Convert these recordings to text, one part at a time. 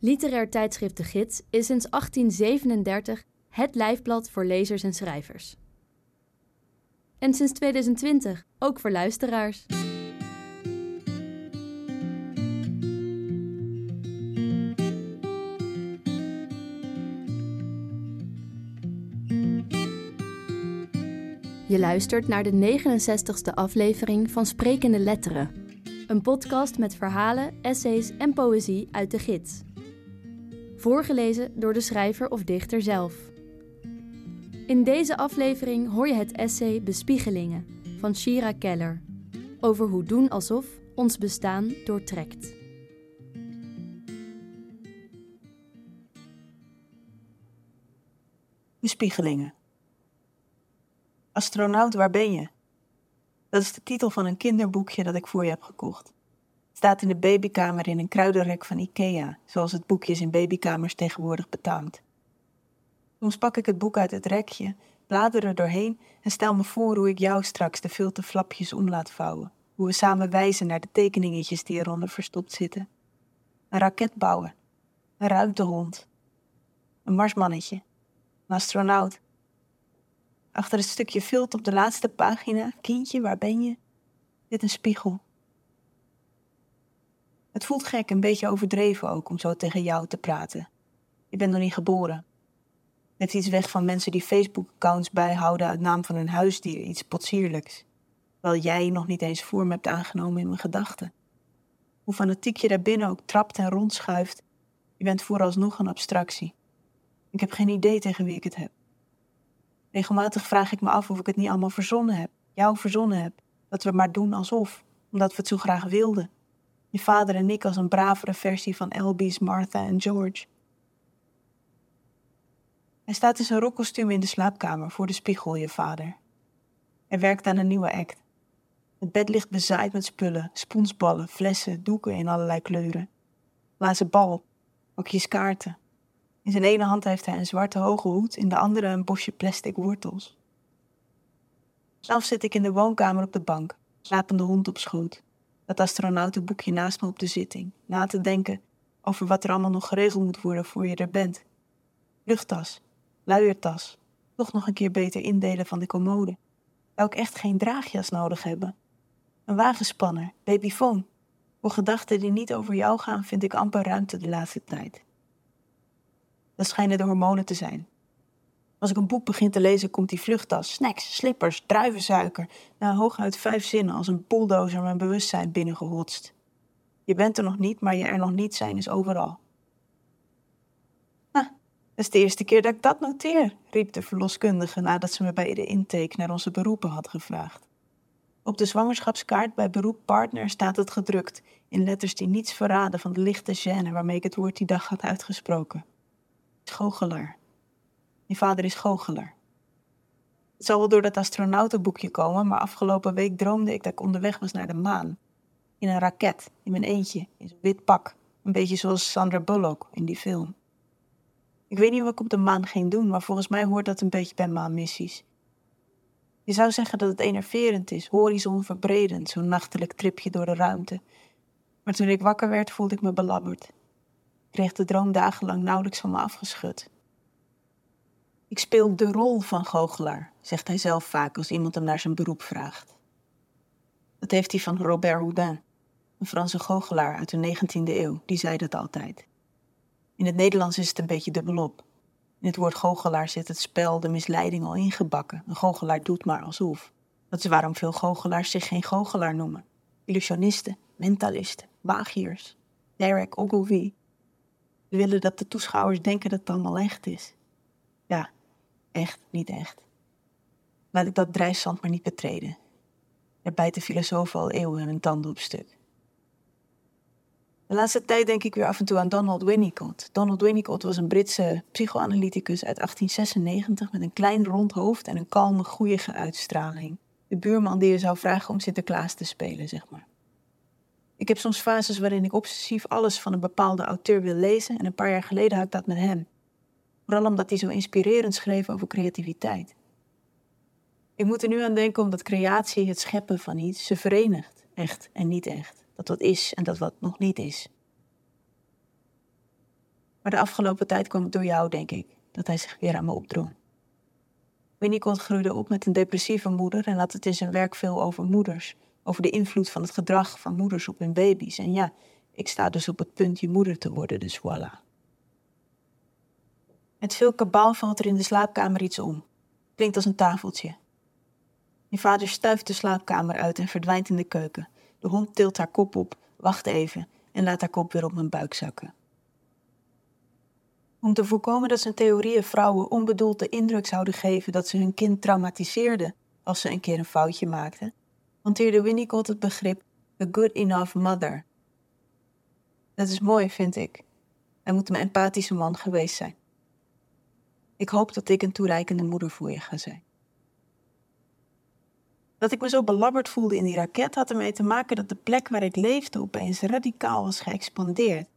Literair tijdschrift De Gids is sinds 1837 het lijfblad voor lezers en schrijvers. En sinds 2020 ook voor luisteraars. Je luistert naar de 69ste aflevering van Sprekende Letteren. Een podcast met verhalen, essays en poëzie uit de gids. Voorgelezen door de schrijver of dichter zelf. In deze aflevering hoor je het essay Bespiegelingen van Shira Keller over hoe doen alsof ons bestaan doortrekt. Bespiegelingen. Astronaut, waar ben je? Dat is de titel van een kinderboekje dat ik voor je heb gekocht. Staat in de babykamer in een kruidenrek van Ikea, zoals het boekjes in babykamers tegenwoordig betaamt. Soms pak ik het boek uit het rekje, blader er doorheen en stel me voor hoe ik jou straks de filte flapjes om laat vouwen. Hoe we samen wijzen naar de tekeningetjes die eronder verstopt zitten. Een raket bouwen. Een ruimtehond. Een marsmannetje. Een astronaut. Achter het stukje vilt op de laatste pagina, kindje, waar ben je? Dit een spiegel. Het voelt gek, een beetje overdreven ook, om zo tegen jou te praten. Je bent nog niet geboren. Net iets weg van mensen die Facebook-accounts bijhouden uit naam van hun huisdier, iets potsierlijks. Terwijl jij nog niet eens vorm hebt aangenomen in mijn gedachten. Hoe fanatiek je daarbinnen ook trapt en rondschuift, je bent vooralsnog een abstractie. Ik heb geen idee tegen wie ik het heb. Regelmatig vraag ik me af of ik het niet allemaal verzonnen heb, jou verzonnen heb, dat we maar doen alsof, omdat we het zo graag wilden. Je vader en ik als een bravere versie van Elby's Martha en George. Hij staat in zijn rokkostuum in de slaapkamer voor de spiegel, je vader. Hij werkt aan een nieuwe act. Het bed ligt bezaaid met spullen, sponsballen, flessen, doeken in allerlei kleuren. Lazen bal, hokjes kaarten. In zijn ene hand heeft hij een zwarte hoge hoed, in de andere een bosje plastic wortels. Zelf zit ik in de woonkamer op de bank, slapende hond op schoot. Dat astronautenboekje naast me op de zitting, na te denken over wat er allemaal nog geregeld moet worden voor je er bent. Luchttas, luiertas, toch nog een keer beter indelen van de commode. Zou ik echt geen draagjas nodig hebben? Een wagenspanner, babyfoon. Voor gedachten die niet over jou gaan, vind ik amper ruimte de laatste tijd. Dat schijnen de hormonen te zijn. Als ik een boek begin te lezen, komt die vluchttas, snacks, slippers, druivensuiker, na hooguit vijf zinnen als een bulldozer mijn bewustzijn binnengehotst. Je bent er nog niet, maar je er nog niet zijn is overal. Ah, dat is de eerste keer dat ik dat noteer, riep de verloskundige nadat ze me bij de intake naar onze beroepen had gevraagd. Op de zwangerschapskaart bij beroep partner staat het gedrukt, in letters die niets verraden van de lichte gêne waarmee ik het woord die dag had uitgesproken. Goochelaar. Je vader is goochelaar. Het zal wel door dat astronautenboekje komen, maar afgelopen week droomde ik dat ik onderweg was naar de maan. In een raket, in mijn eentje, in zo'n wit pak. Een beetje zoals Sandra Bullock in die film. Ik weet niet wat ik op de maan ging doen, maar volgens mij hoort dat een beetje bij maanmissies. Je zou zeggen dat het enerverend is, horizonverbredend, zo'n nachtelijk tripje door de ruimte. Maar toen ik wakker werd, voelde ik me belabberd kreeg de droom dagenlang nauwelijks van me afgeschud. Ik speel de rol van goochelaar, zegt hij zelf vaak als iemand hem naar zijn beroep vraagt. Dat heeft hij van Robert Houdin, een Franse goochelaar uit de 19e eeuw, die zei dat altijd. In het Nederlands is het een beetje dubbelop. In het woord goochelaar zit het spel, de misleiding al ingebakken. Een goochelaar doet maar alsof. Dat is waarom veel goochelaars zich geen goochelaar noemen. Illusionisten, mentalisten, magiërs. Derek Ogilvy we willen dat de toeschouwers denken dat het allemaal echt is. Ja, echt, niet echt. Laat ik dat drijfzand maar niet betreden. Er bijten filosofen al eeuwen hun tanden op stuk. De laatste tijd denk ik weer af en toe aan Donald Winnicott. Donald Winnicott was een Britse psychoanalyticus uit 1896 met een klein rond hoofd en een kalme, goeie uitstraling. De buurman die je zou vragen om Sinterklaas te spelen, zeg maar. Ik heb soms fases waarin ik obsessief alles van een bepaalde auteur wil lezen en een paar jaar geleden had ik dat met hem. Vooral omdat hij zo inspirerend schreef over creativiteit. Ik moet er nu aan denken omdat creatie, het scheppen van iets, ze verenigt, echt en niet echt. Dat wat is en dat wat nog niet is. Maar de afgelopen tijd kwam het door jou, denk ik, dat hij zich weer aan me opdrong. Winnicott groeide op met een depressieve moeder en had het in zijn werk veel over moeders. Over de invloed van het gedrag van moeders op hun baby's. En ja, ik sta dus op het punt je moeder te worden, dus voilà. Met veel kabaal valt er in de slaapkamer iets om. Klinkt als een tafeltje. Je vader stuift de slaapkamer uit en verdwijnt in de keuken. De hond tilt haar kop op, wacht even en laat haar kop weer op mijn buik zakken. Om te voorkomen dat zijn theorieën vrouwen onbedoeld de indruk zouden geven dat ze hun kind traumatiseerden als ze een keer een foutje maakten, hanteerde Winnicott het begrip the good enough mother. Dat is mooi, vind ik. Hij moet een empathische man geweest zijn. Ik hoop dat ik een toereikende moeder voor je ga zijn. Dat ik me zo belabberd voelde in die raket had ermee te maken dat de plek waar ik leefde opeens radicaal was geëxpandeerd.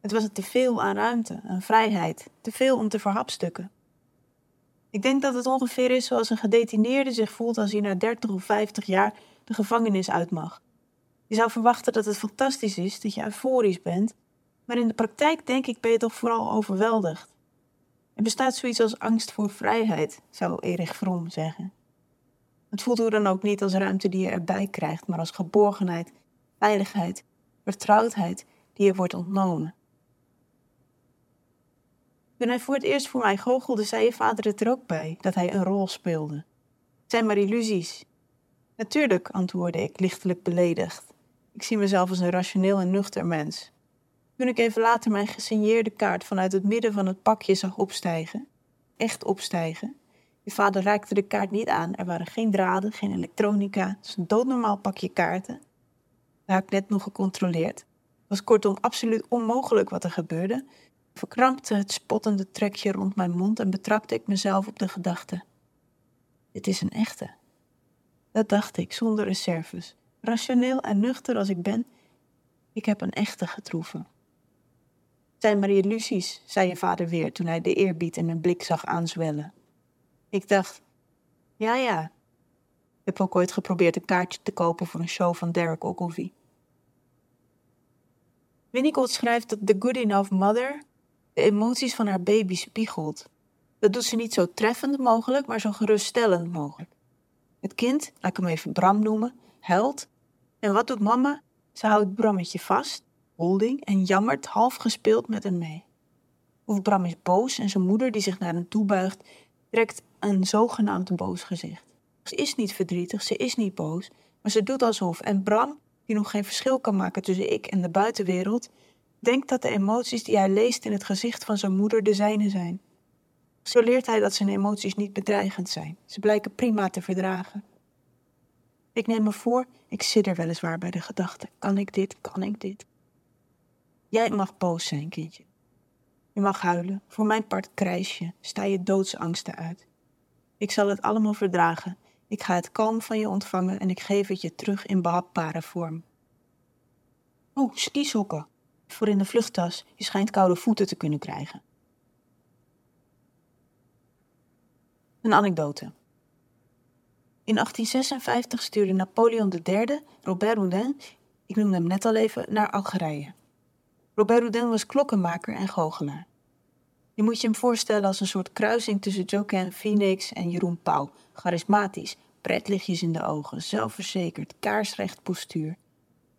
Het was te veel aan ruimte, aan vrijheid, te veel om te verhapstukken. Ik denk dat het ongeveer is zoals een gedetineerde zich voelt als hij na 30 of 50 jaar de gevangenis uit mag. Je zou verwachten dat het fantastisch is, dat je euforisch bent, maar in de praktijk denk ik ben je toch vooral overweldigd. Er bestaat zoiets als angst voor vrijheid, zou Erich Fromm zeggen. Het voelt hoe dan ook niet als ruimte die je erbij krijgt, maar als geborgenheid, veiligheid, vertrouwdheid die je wordt ontnomen. Toen hij voor het eerst voor mij goochelde, zei je vader het er ook bij, dat hij een rol speelde. Het zijn maar illusies. Natuurlijk, antwoordde ik, lichtelijk beledigd. Ik zie mezelf als een rationeel en nuchter mens. Toen ik even later mijn gesigneerde kaart vanuit het midden van het pakje zag opstijgen, echt opstijgen. Je vader reikte de kaart niet aan. Er waren geen draden, geen elektronica. Het is een doodnormaal pakje kaarten. Dat had ik net nog gecontroleerd. Het was kortom absoluut onmogelijk wat er gebeurde. Ik verkrampte het spottende trekje rond mijn mond en betrapte ik mezelf op de gedachte. Dit is een echte. Dat dacht ik, zonder reserves. Rationeel en nuchter als ik ben, ik heb een echte getroffen zijn maar illusies, zei je vader weer toen hij de eerbied in mijn blik zag aanzwellen. Ik dacht, ja, ja. Ik heb ook ooit geprobeerd een kaartje te kopen voor een show van Derek Ogilvie. Winnicott schrijft dat The Good Enough Mother de emoties van haar baby spiegelt. Dat doet ze niet zo treffend mogelijk, maar zo geruststellend mogelijk. Het kind, laat ik hem even Bram noemen, huilt. En wat doet mama? Ze houdt Brammetje vast holding en jammert half gespeeld met hem mee. Of Bram is boos en zijn moeder, die zich naar hem toe buigt, trekt een zogenaamd boos gezicht. Ze is niet verdrietig, ze is niet boos, maar ze doet alsof. En Bram, die nog geen verschil kan maken tussen ik en de buitenwereld, denkt dat de emoties die hij leest in het gezicht van zijn moeder de zijne zijn. Zo leert hij dat zijn emoties niet bedreigend zijn. Ze blijken prima te verdragen. Ik neem me voor, ik zit er weliswaar bij de gedachte: kan ik dit, kan ik dit? Jij mag boos zijn, kindje. Je mag huilen. Voor mijn part krijs je. Sta je doodsangsten uit. Ik zal het allemaal verdragen. Ik ga het kalm van je ontvangen en ik geef het je terug in behapbare vorm. Oh, skisokken. Voor in de vluchttas. Je schijnt koude voeten te kunnen krijgen. Een anekdote. In 1856 stuurde Napoleon III Robert Houdin, ik noemde hem net al even, naar Algerije. Robert Houdin was klokkenmaker en goochelaar. Je moet je hem voorstellen als een soort kruising tussen Joaquin Phoenix en Jeroen Pauw. Charismatisch, pretlichtjes in de ogen, zelfverzekerd, kaarsrecht postuur.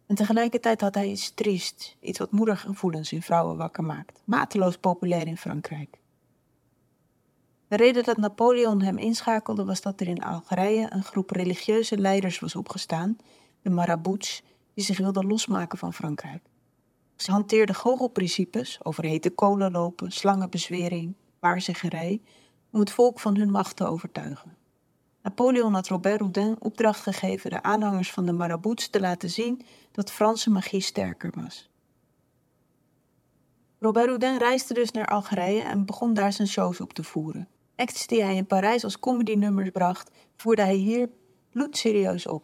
En tegelijkertijd had hij iets triest, iets wat moedergevoelens in vrouwen wakker maakt. Mateloos populair in Frankrijk. De reden dat Napoleon hem inschakelde was dat er in Algerije een groep religieuze leiders was opgestaan, de marabouts, die zich wilden losmaken van Frankrijk. Ze hanteerde goochelprincipes over hete kolen lopen, slangenbezwering, waarzeggerij, om het volk van hun macht te overtuigen. Napoleon had Robert Houdin opdracht gegeven de aanhangers van de marabouts te laten zien dat Franse magie sterker was. Robert Houdin reisde dus naar Algerije en begon daar zijn shows op te voeren. Acts die hij in Parijs als comedynummers bracht, voerde hij hier bloedserieus op.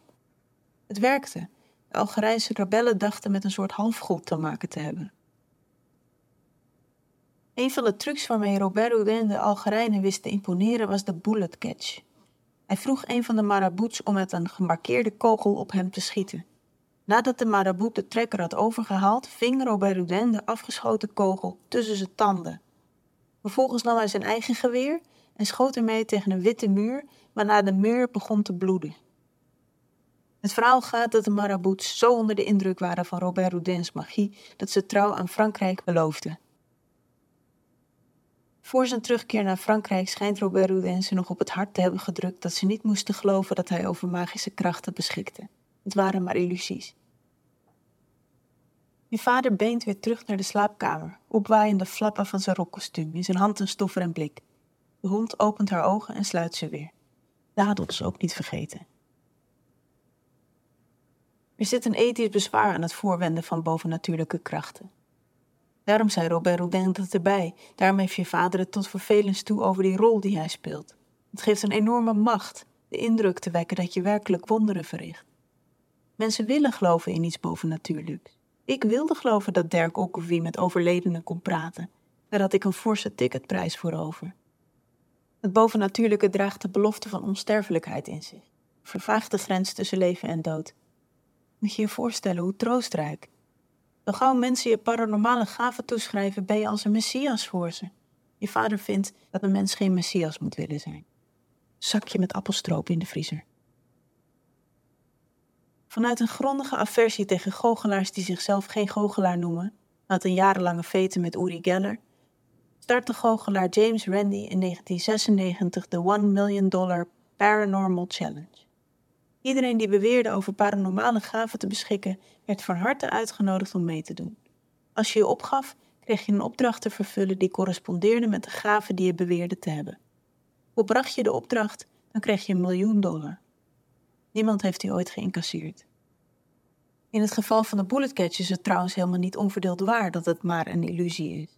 Het werkte Algerijnse rebellen dachten met een soort halfgod te maken te hebben. Een van de trucs waarmee Robert Houdin de Algerijnen wist te imponeren was de bullet catch. Hij vroeg een van de marabouts om met een gemarkeerde kogel op hem te schieten. Nadat de marabout de trekker had overgehaald, ving Robert Houdin de afgeschoten kogel tussen zijn tanden. Vervolgens nam hij zijn eigen geweer en schoot ermee tegen een witte muur, waarna de muur begon te bloeden. Het verhaal gaat dat de marabouts zo onder de indruk waren van Robert Houdins magie dat ze trouw aan Frankrijk beloofden. Voor zijn terugkeer naar Frankrijk schijnt Robert Houdin ze nog op het hart te hebben gedrukt dat ze niet moesten geloven dat hij over magische krachten beschikte. Het waren maar illusies. Je vader beent weer terug naar de slaapkamer, opwaaiende flappen van zijn rokkostuum, in zijn hand een stoffer en blik. De hond opent haar ogen en sluit ze weer. Dadels ook niet vergeten. Er zit een ethisch bezwaar aan het voorwenden van bovennatuurlijke krachten. Daarom zei Robert Houdin dat erbij. Daarom heeft je vader het tot vervelens toe over die rol die hij speelt. Het geeft een enorme macht, de indruk te wekken dat je werkelijk wonderen verricht. Mensen willen geloven in iets bovennatuurlijks. Ik wilde geloven dat Dirk Ockervie met overledenen kon praten. Daar had ik een forse ticketprijs voor over. Het bovennatuurlijke draagt de belofte van onsterfelijkheid in zich. Vervaagt de grens tussen leven en dood. Moet je je voorstellen hoe troostrijk. Zo gauw mensen je paranormale gaven toeschrijven, ben je als een messias voor ze. Je vader vindt dat een mens geen messias moet willen zijn. Zakje met appelstroop in de vriezer. Vanuit een grondige aversie tegen goochelaars die zichzelf geen goochelaar noemen, na een jarenlange veten met Uri Geller, startte goochelaar James Randi in 1996 de 1 Million Dollar Paranormal Challenge. Iedereen die beweerde over paranormale gaven te beschikken, werd van harte uitgenodigd om mee te doen. Als je je opgaf, kreeg je een opdracht te vervullen die correspondeerde met de gave die je beweerde te hebben. Volbracht je de opdracht, dan kreeg je een miljoen dollar. Niemand heeft die ooit geïncasseerd. In het geval van de bullet catch is het trouwens helemaal niet onverdeeld waar dat het maar een illusie is.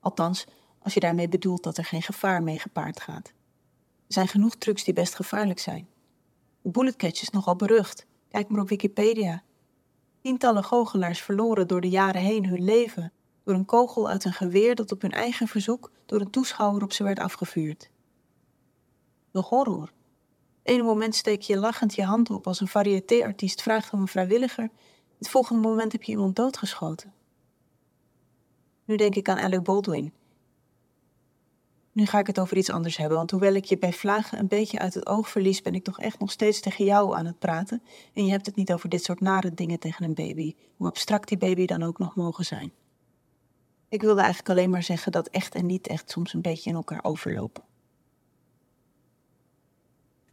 Althans, als je daarmee bedoelt dat er geen gevaar mee gepaard gaat. Er zijn genoeg trucs die best gevaarlijk zijn. De bullet catch is nogal berucht. Kijk maar op Wikipedia. Tientallen goochelaars verloren door de jaren heen hun leven door een kogel uit een geweer dat op hun eigen verzoek door een toeschouwer op ze werd afgevuurd. De horror. Ene moment steek je lachend je hand op als een variétéartiest vraagt om een vrijwilliger. Het volgende moment heb je iemand doodgeschoten. Nu denk ik aan Alec Baldwin. Nu ga ik het over iets anders hebben, want hoewel ik je bij vlagen een beetje uit het oog verlies, ben ik toch echt nog steeds tegen jou aan het praten. En je hebt het niet over dit soort nare dingen tegen een baby, hoe abstract die baby dan ook nog mogen zijn. Ik wilde eigenlijk alleen maar zeggen dat echt en niet echt soms een beetje in elkaar overlopen.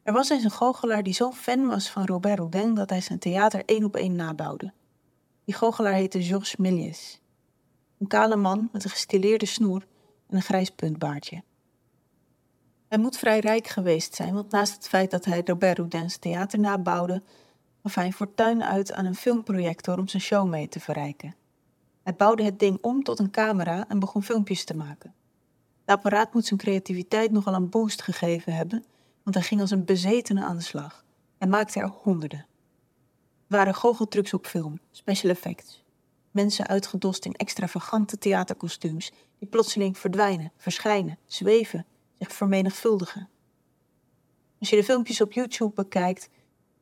Er was eens een goochelaar die zo fan was van Robert Houdin dat hij zijn theater één op één nabouwde. Die goochelaar heette Georges Méliès. Een kale man met een gestileerde snoer en een grijs puntbaardje. Hij moet vrij rijk geweest zijn, want naast het feit dat hij Robert Houdin's theater nabouwde, gaf hij fortuin uit aan een filmprojector om zijn show mee te verrijken. Hij bouwde het ding om tot een camera en begon filmpjes te maken. Het apparaat moet zijn creativiteit nogal een boost gegeven hebben, want hij ging als een bezetene aan de slag en maakte er honderden. Het waren goocheltrucs op film, special effects. Mensen uitgedost in extravagante theaterkostuums die plotseling verdwijnen, verschijnen, zweven, zich vermenigvuldigen. Als je de filmpjes op YouTube bekijkt,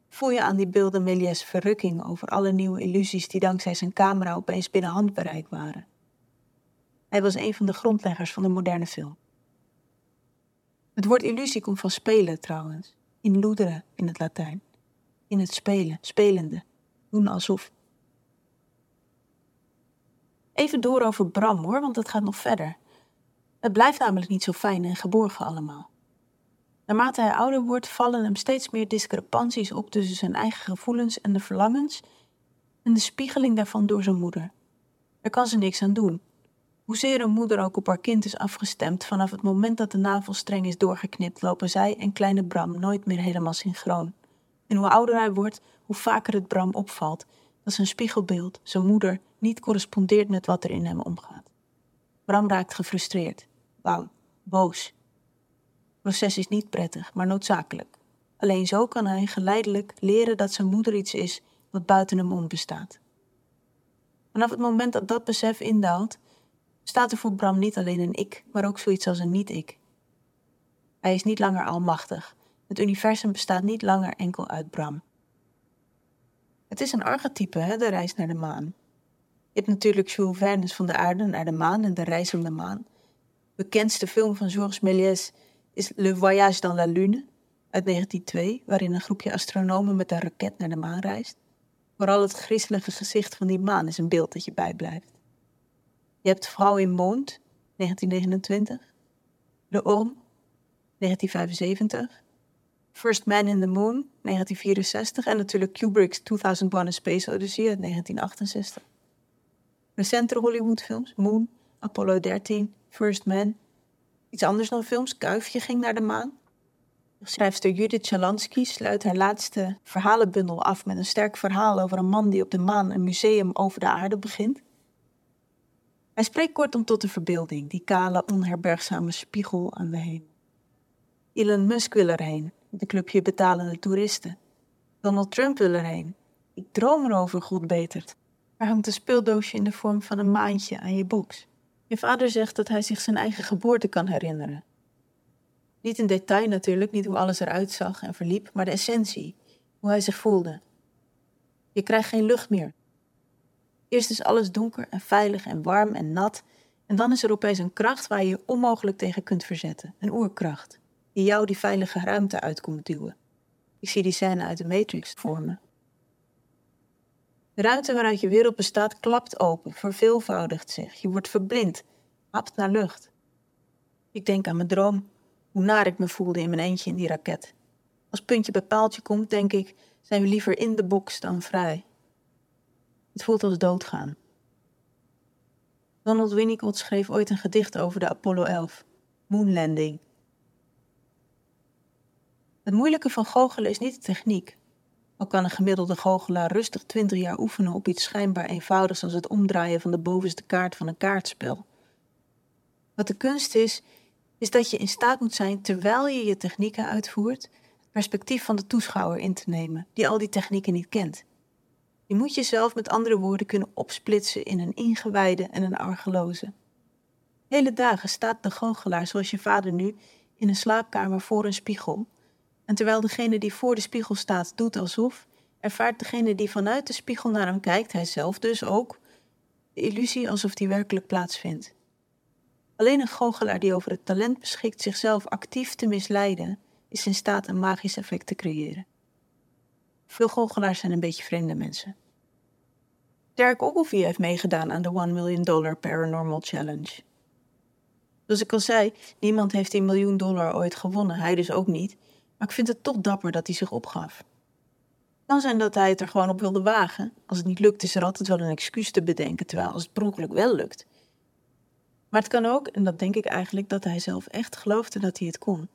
voel je aan die beelden Méliès verrukking over alle nieuwe illusies die dankzij zijn camera opeens binnen handbereik waren. Hij was een van de grondleggers van de moderne film. Het woord illusie komt van spelen trouwens, in ludere in het Latijn. In het spelen, spelende, doen alsof. Even door over Bram hoor, want het gaat nog verder. Het blijft namelijk niet zo fijn en geborgen allemaal. Naarmate hij ouder wordt, vallen hem steeds meer discrepanties op tussen zijn eigen gevoelens en de verlangens en de spiegeling daarvan door zijn moeder. Daar kan ze niks aan doen. Hoezeer een moeder ook op haar kind is afgestemd, vanaf het moment dat de navelstreng is doorgeknipt, lopen zij en kleine Bram nooit meer helemaal synchroon. En hoe ouder hij wordt, hoe vaker het Bram opvalt dat zijn spiegelbeeld, zijn moeder, niet correspondeert met wat er in hem omgaat. Bram raakt gefrustreerd, bang, boos. Het proces is niet prettig, maar noodzakelijk. Alleen zo kan hij geleidelijk leren dat zijn moeder iets is wat buiten hem om bestaat. Vanaf het moment dat dat besef indaalt, staat er voor Bram niet alleen een ik, maar ook zoiets als een niet-ik. Hij is niet langer almachtig. Het universum bestaat niet langer enkel uit Bram. Het is een archetype, hè, de reis naar de maan. Je hebt natuurlijk Jules Verne's van de aarde naar de maan en de reis om de maan. Bekendste film van Georges Méliès is Le Voyage dans la Lune uit 1902, waarin een groepje astronomen met een raket naar de maan reist. Vooral het griezelige gezicht van die maan is een beeld dat je bijblijft. Je hebt Vrouw in Mond, 1929. De Orm, 1975. First Man in the Moon, 1964. En natuurlijk Kubrick's 2001 A Space Odyssey uit 1968. Recentere Hollywoodfilms, Moon, Apollo 13, First Man. Iets anders dan films, Kuifje ging naar de maan. Schrijfster Judith Chalansky sluit haar laatste verhalenbundel af met een sterk verhaal over een man die op de maan een museum over de aarde begint. Hij spreekt kortom tot de verbeelding, die kale, onherbergzame spiegel aan de hemel. Elon Musk wil erheen, de clubje betalende toeristen. Donald Trump wil erheen. Ik droom erover, God betert. Er hangt een speeldoosje in de vorm van een maantje aan je box. Je vader zegt dat hij zich zijn eigen geboorte kan herinneren. Niet in detail natuurlijk, niet hoe alles eruit zag en verliep, maar de essentie, hoe hij zich voelde. Je krijgt geen lucht meer. Eerst is alles donker en veilig en warm en nat, en dan is er opeens een kracht waar je je onmogelijk tegen kunt verzetten, een oerkracht, die jou die veilige ruimte uit komt duwen. Ik zie die scène uit de Matrix voor me. De ruimte waaruit je wereld bestaat klapt open, verveelvoudigt zich. Je wordt verblind, hapt naar lucht. Ik denk aan mijn droom, hoe naar ik me voelde in mijn eentje in die raket. Als puntje bij paaltje komt, denk ik, zijn we liever in de box dan vrij. Het voelt als doodgaan. Donald Winnicott schreef ooit een gedicht over de Apollo 11, Moonlanding. Het moeilijke van goochelen is niet de techniek. Al kan een gemiddelde goochelaar rustig 20 jaar oefenen op iets schijnbaar eenvoudigs als het omdraaien van de bovenste kaart van een kaartspel. Wat de kunst is, is dat je in staat moet zijn, terwijl je je technieken uitvoert, het perspectief van de toeschouwer in te nemen, die al die technieken niet kent. Je moet jezelf met andere woorden kunnen opsplitsen in een ingewijde en een argeloze. Hele dagen staat de goochelaar, zoals je vader nu, in een slaapkamer voor een spiegel. En terwijl degene die voor de spiegel staat doet alsof, ervaart degene die vanuit de spiegel naar hem kijkt, hij zelf dus ook, de illusie alsof die werkelijk plaatsvindt. Alleen een goochelaar die over het talent beschikt zichzelf actief te misleiden, is in staat een magisch effect te creëren. Veel goochelaars zijn een beetje vreemde mensen. Derek Ogilvie heeft meegedaan aan de 1 Million Dollar Paranormal Challenge. Zoals ik al zei, niemand heeft die miljoen dollar ooit gewonnen, hij dus ook niet. Maar ik vind het toch dapper dat hij zich opgaf. Kan zijn dat hij het er gewoon op wilde wagen. Als het niet lukt, is er altijd wel een excuus te bedenken, terwijl als het per ongeluk wel lukt. Maar het kan ook, en dat denk ik eigenlijk, dat hij zelf echt geloofde dat hij het kon.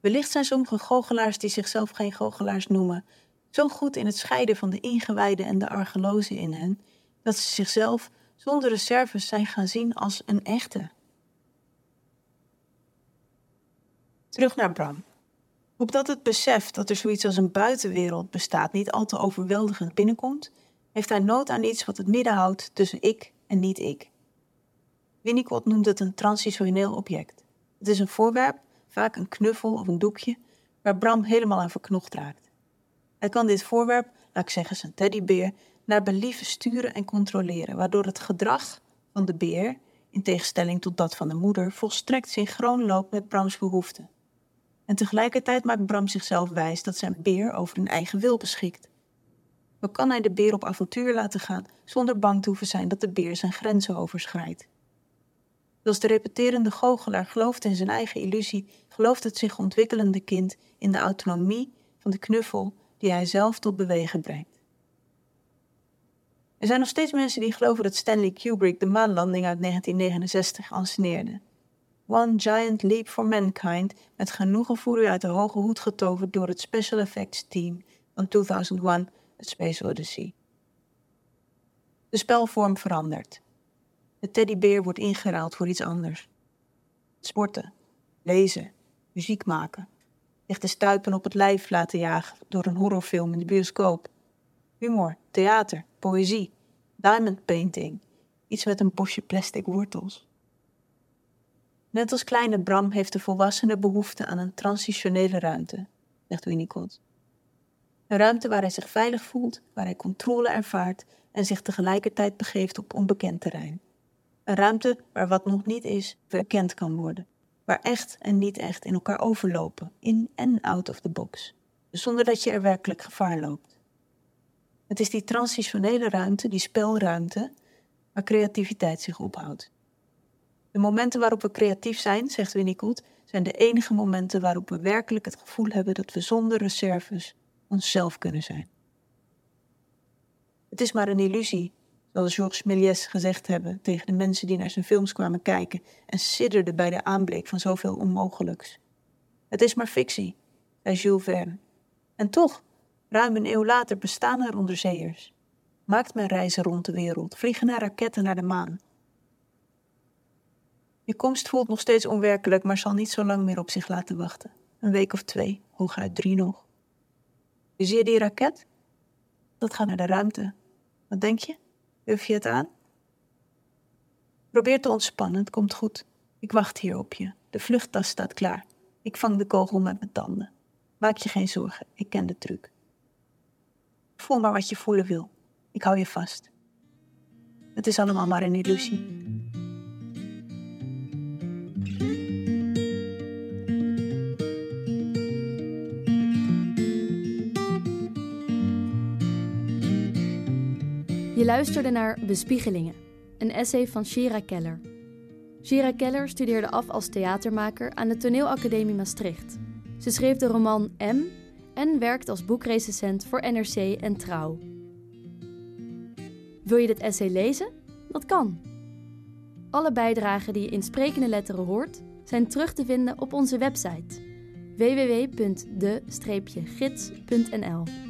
Wellicht zijn sommige goochelaars die zichzelf geen goochelaars noemen, zo goed in het scheiden van de ingewijden en de argelozen in hen, dat ze zichzelf zonder reserves zijn gaan zien als een echte. Terug naar Bram. Opdat het besef dat er zoiets als een buitenwereld bestaat niet al te overweldigend binnenkomt, heeft hij nood aan iets wat het midden houdt tussen ik en niet ik. Winnicott noemt het een transitioneel object. Het is een voorwerp, vaak een knuffel of een doekje, waar Bram helemaal aan verknocht raakt. Hij kan dit voorwerp, laat ik zeggen zijn teddybeer, naar believen sturen en controleren, waardoor het gedrag van de beer, in tegenstelling tot dat van de moeder, volstrekt synchroon loopt met Brams behoeften. En tegelijkertijd maakt Bram zichzelf wijs dat zijn beer over een eigen wil beschikt. Zo kan hij de beer op avontuur laten gaan zonder bang te hoeven zijn dat de beer zijn grenzen overschrijdt. Zoals de repeterende goochelaar gelooft in zijn eigen illusie, gelooft het zich ontwikkelende kind in de autonomie van de knuffel die hij zelf tot bewegen brengt. Er zijn nog steeds mensen die geloven dat Stanley Kubrick de maanlanding uit 1969 anseneerde. One Giant Leap for Mankind met genoegen voor u uit de hoge hoed getoverd door het special effects team van 2001 A Space Odyssey. De spelvorm verandert. De teddybeer wordt ingeruild voor iets anders. Sporten, lezen, muziek maken, zich de stuipen op het lijf laten jagen door een horrorfilm in de bioscoop. Humor, theater, poëzie, diamond painting, iets met een bosje plastic wortels. Net als kleine Bram heeft de volwassene behoefte aan een transitionele ruimte, zegt Winnicott. Een ruimte waar hij zich veilig voelt, waar hij controle ervaart en zich tegelijkertijd begeeft op onbekend terrein. Een ruimte waar wat nog niet is, verkend kan worden. Waar echt en niet echt in elkaar overlopen, in en out of the box. Zonder dat je er werkelijk gevaar loopt. Het is die transitionele ruimte, die spelruimte, waar creativiteit zich ophoudt. De momenten waarop we creatief zijn, zegt Winnicott, zijn de enige momenten waarop we werkelijk het gevoel hebben dat we zonder reserves onszelf kunnen zijn. Het is maar een illusie, zoals Georges Méliès gezegd hebben tegen de mensen die naar zijn films kwamen kijken en sidderden bij de aanblik van zoveel onmogelijks. Het is maar fictie, zei Jules Verne. En toch, ruim een eeuw later bestaan er onderzeeërs. Maakt men reizen rond de wereld, vliegen naar raketten naar de maan. Je komst voelt nog steeds onwerkelijk, maar zal niet zo lang meer op zich laten wachten. Een week of twee, hooguit drie nog. Zie je die raket? Dat gaat naar de ruimte. Wat denk je? Durf je het aan? Probeer te ontspannen, het komt goed. Ik wacht hier op je. De vluchttas staat klaar. Ik vang de kogel met mijn tanden. Maak je geen zorgen, ik ken de truc. Voel maar wat je voelen wil. Ik hou je vast. Het is allemaal maar een illusie. Je luisterde naar Bespiegelingen, een essay van Shira Keller. Shira Keller studeerde af als theatermaker aan de Toneelacademie Maastricht. Ze schreef de roman M en werkt als boekrecensent voor NRC en Trouw. Wil je dit essay lezen? Dat kan. Alle bijdragen die je in sprekende letteren hoort, zijn terug te vinden op onze website www.de-gids.nl.